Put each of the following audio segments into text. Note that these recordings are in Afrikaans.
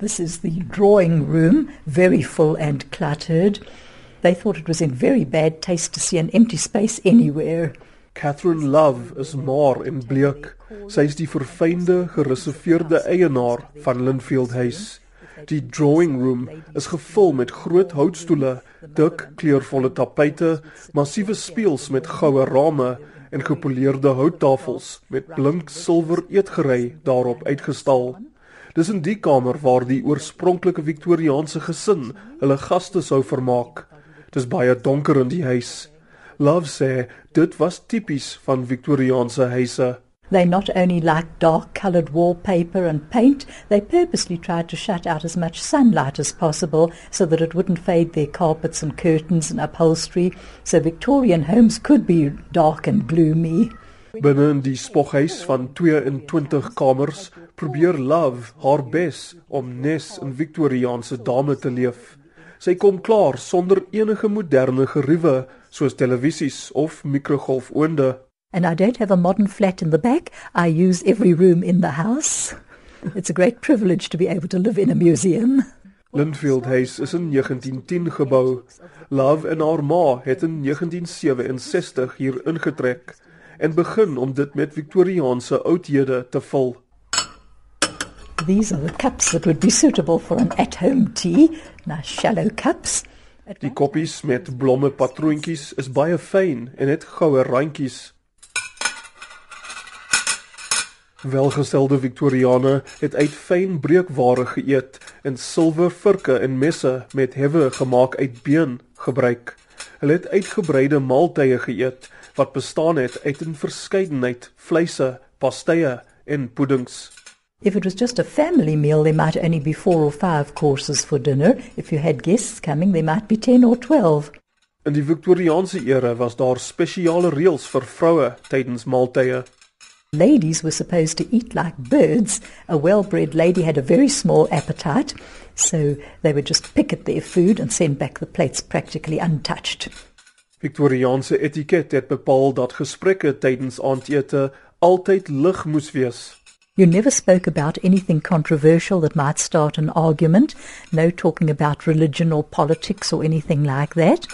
This is the drawing room, very full and cluttered. They thought it was in very bad taste to see an empty space anywhere. Catherine Love is maar en bleek. Sy is die verfynde, gereserveerde eienaar van Linfield House. Die drawing room is gevul met groot houtstoele, dik kleurvolle tapyte, massiewe spieëls met goue rame en gepoleerde houttafels met blink silwer eetgerei daarop uitgestal. Dis in die kamer waar die oorspronklike Victoriaanse gesin hulle gaste sou vermaak. Dis baie donker in die huis. Love sê dit was tipies van Victoriaanse huise. They not only liked dark coloured wallpaper and paint, they purposely tried to shut out as much sunlight as possible so that it wouldn't fade their carpets and curtains and upholstery, so Victorian homes could be dark and gloomy. Binne in die spoghuis van 22 kamers probeer Love haar bes om nes in Victoriaanse dame te leef. Sy kom klaar sonder enige moderne geriewe soos televisies of mikrogolfoonde. And I don't have a modern flat in the back. I use every room in the house. It's a great privilege to be able to live in a museum. Linfield House is in 1910 gebou. Love en haar ma het in 1967 hier ingetrek en begin om dit met Victoriaanse oudhede te vul. These are the cups that would be suitable for an at-home tea, nice shallow cups. Die koppies met blomme patroontjies is baie fyn en het goue randjies. Welgestelde Victoriane het uit fyn breekware geëet en silwer vurke en messe met hewe gemaak uit been gebruik. Hulle het uitgebreide maaltye geëet wat bestaan het uit 'n verskeidenheid vleise, pastye en puddings. If it was just a family meal, there might only be four or five courses for dinner. If you had guests coming, there might be 10 or 12. In die Victoriaanse era was daar spesiale reëls vir vroue tydens maaltye. Ladies were supposed to eat like birds. A well-bred lady had a very small appetite, so they would just pick at their food and send back the plates practically untouched. Victoriaanse etiket het bepaal dat gesprekke tydens aandete altyd lig moes wees. You never spoke about anything controversial that might start an argument, no talking about religion or politics or anything like that.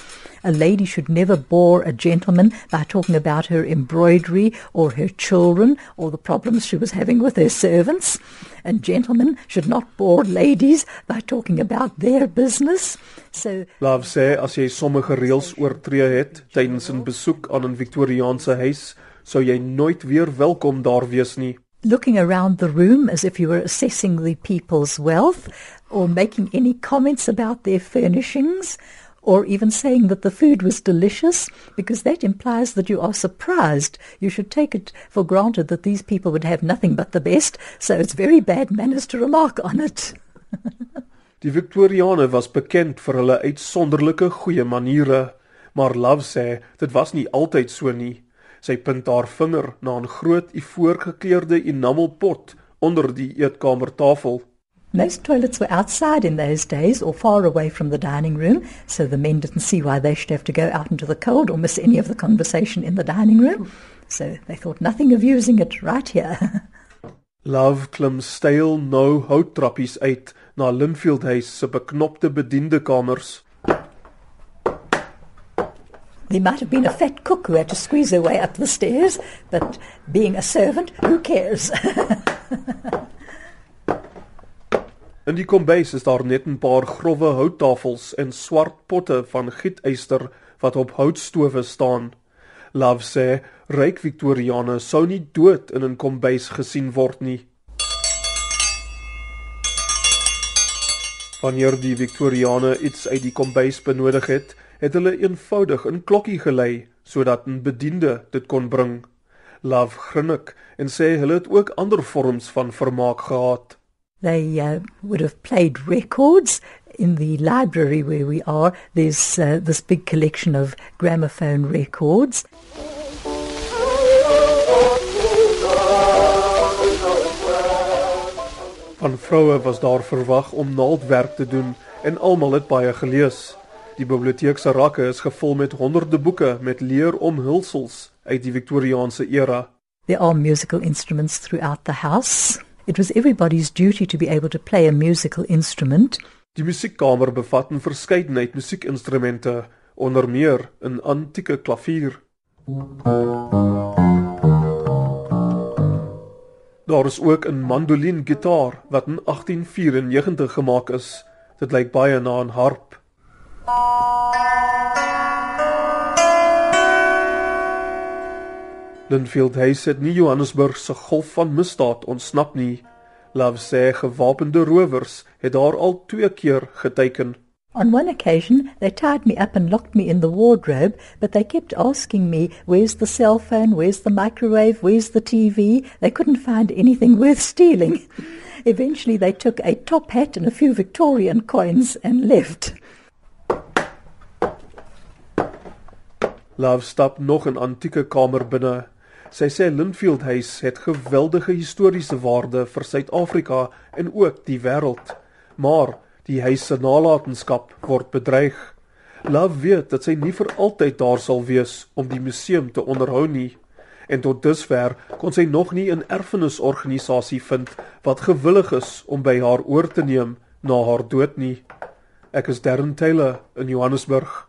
A lady should never bore a gentleman by talking about her embroidery or her children or the problems she was having with her servants. And gentlemen should not bore ladies by talking about their business. So Love sê as jy sommige reëls oortree het tydens 'n besoek aan 'n Victoriaanse huis, sou jy nooit weer welkom daar wees nie. Looking around the room as if you were assessing the people's wealth or making any comments about their furnishings or even saying that the food was delicious because that implies that you are surprised. You should take it for granted that these people would have nothing but the best, so it's very bad manners to remark on it. Die Victoriane was bekend vir hulle uitsonderlike goeie maniere, maar Love sê dit was nie altyd so nie. Sy punt haar vinger na 'n groot ivoorgekleurde enamelpot onder die eetkamertafel. Most toilets were outside in those days or far away from the dining room, so the men didn't see why they should have to go out into the cold or miss any of the conversation in the dining room. So they thought nothing of using it right here. Love klim styl nou houttrappies uit na Linfield House se beknopte bediendekamers. There might have been a fat cook who had to squeeze her way up the stairs, but being a servant, who cares? In die kombuis is daar net 'n paar grouwe houttafels en swart potte van gietyster wat op houtstowe staan. Love sê ryk Victoriane sou nie dood in 'n kombuis gesien word nie. Wanneer die Victoriane iets uit die kombuis benodig het, het hulle eenvoudig 'n klokkie gelei sodat 'n bediende dit kon bring. Love grinnik en sê hulle het ook ander vorms van vermaak gehad. They uh, would have played records in the library where we are. There's uh, this big collection of gramophone records. Van vroue was daar verwag om naaldwerk te doen en almal het baie gelees. Die biblioteek se rakke is gevul met honderde boeke met leeromhulsels uit die Victoriaanse era. There are musical instruments throughout the house. It was everybody's duty to be able to play a musical instrument. Die musiekkamer bevat 'n verskeidenheid musiekinstrumente, onder meer 'n antieke klavier. Daar is ook 'n mandolin gitaar wat in 1894 gemaak is. Dit lyk baie na 'n harp. Linfield House het nie Johannesburg se golf van misdaad ontsnap nie. Love sê gewapende rowers het daar al twee keer geteken. On one occasion, they tied me up and locked me in the wardrobe, but they kept asking me, Where's the cell phone? Where's the microwave? Where's the TV? They couldn't find anything worth stealing. Eventually, they took a top hat and a few Victorian coins and left. Love stap nog 'n antieke kamer binne. Sy sê Linfield House het geweldige historiese waarde vir Suid-Afrika en ook die wêreld. Maar die huis se nalatenskap word bedreig. Love weet dat sy nie vir altyd daar sal wees om die museum te onderhou nie. En tot dusver kon sy nog nie 'n erfenisorganisasie vind wat gewillig is om by haar oor te neem na haar dood nie. Ek is Darren Taylor in Johannesburg.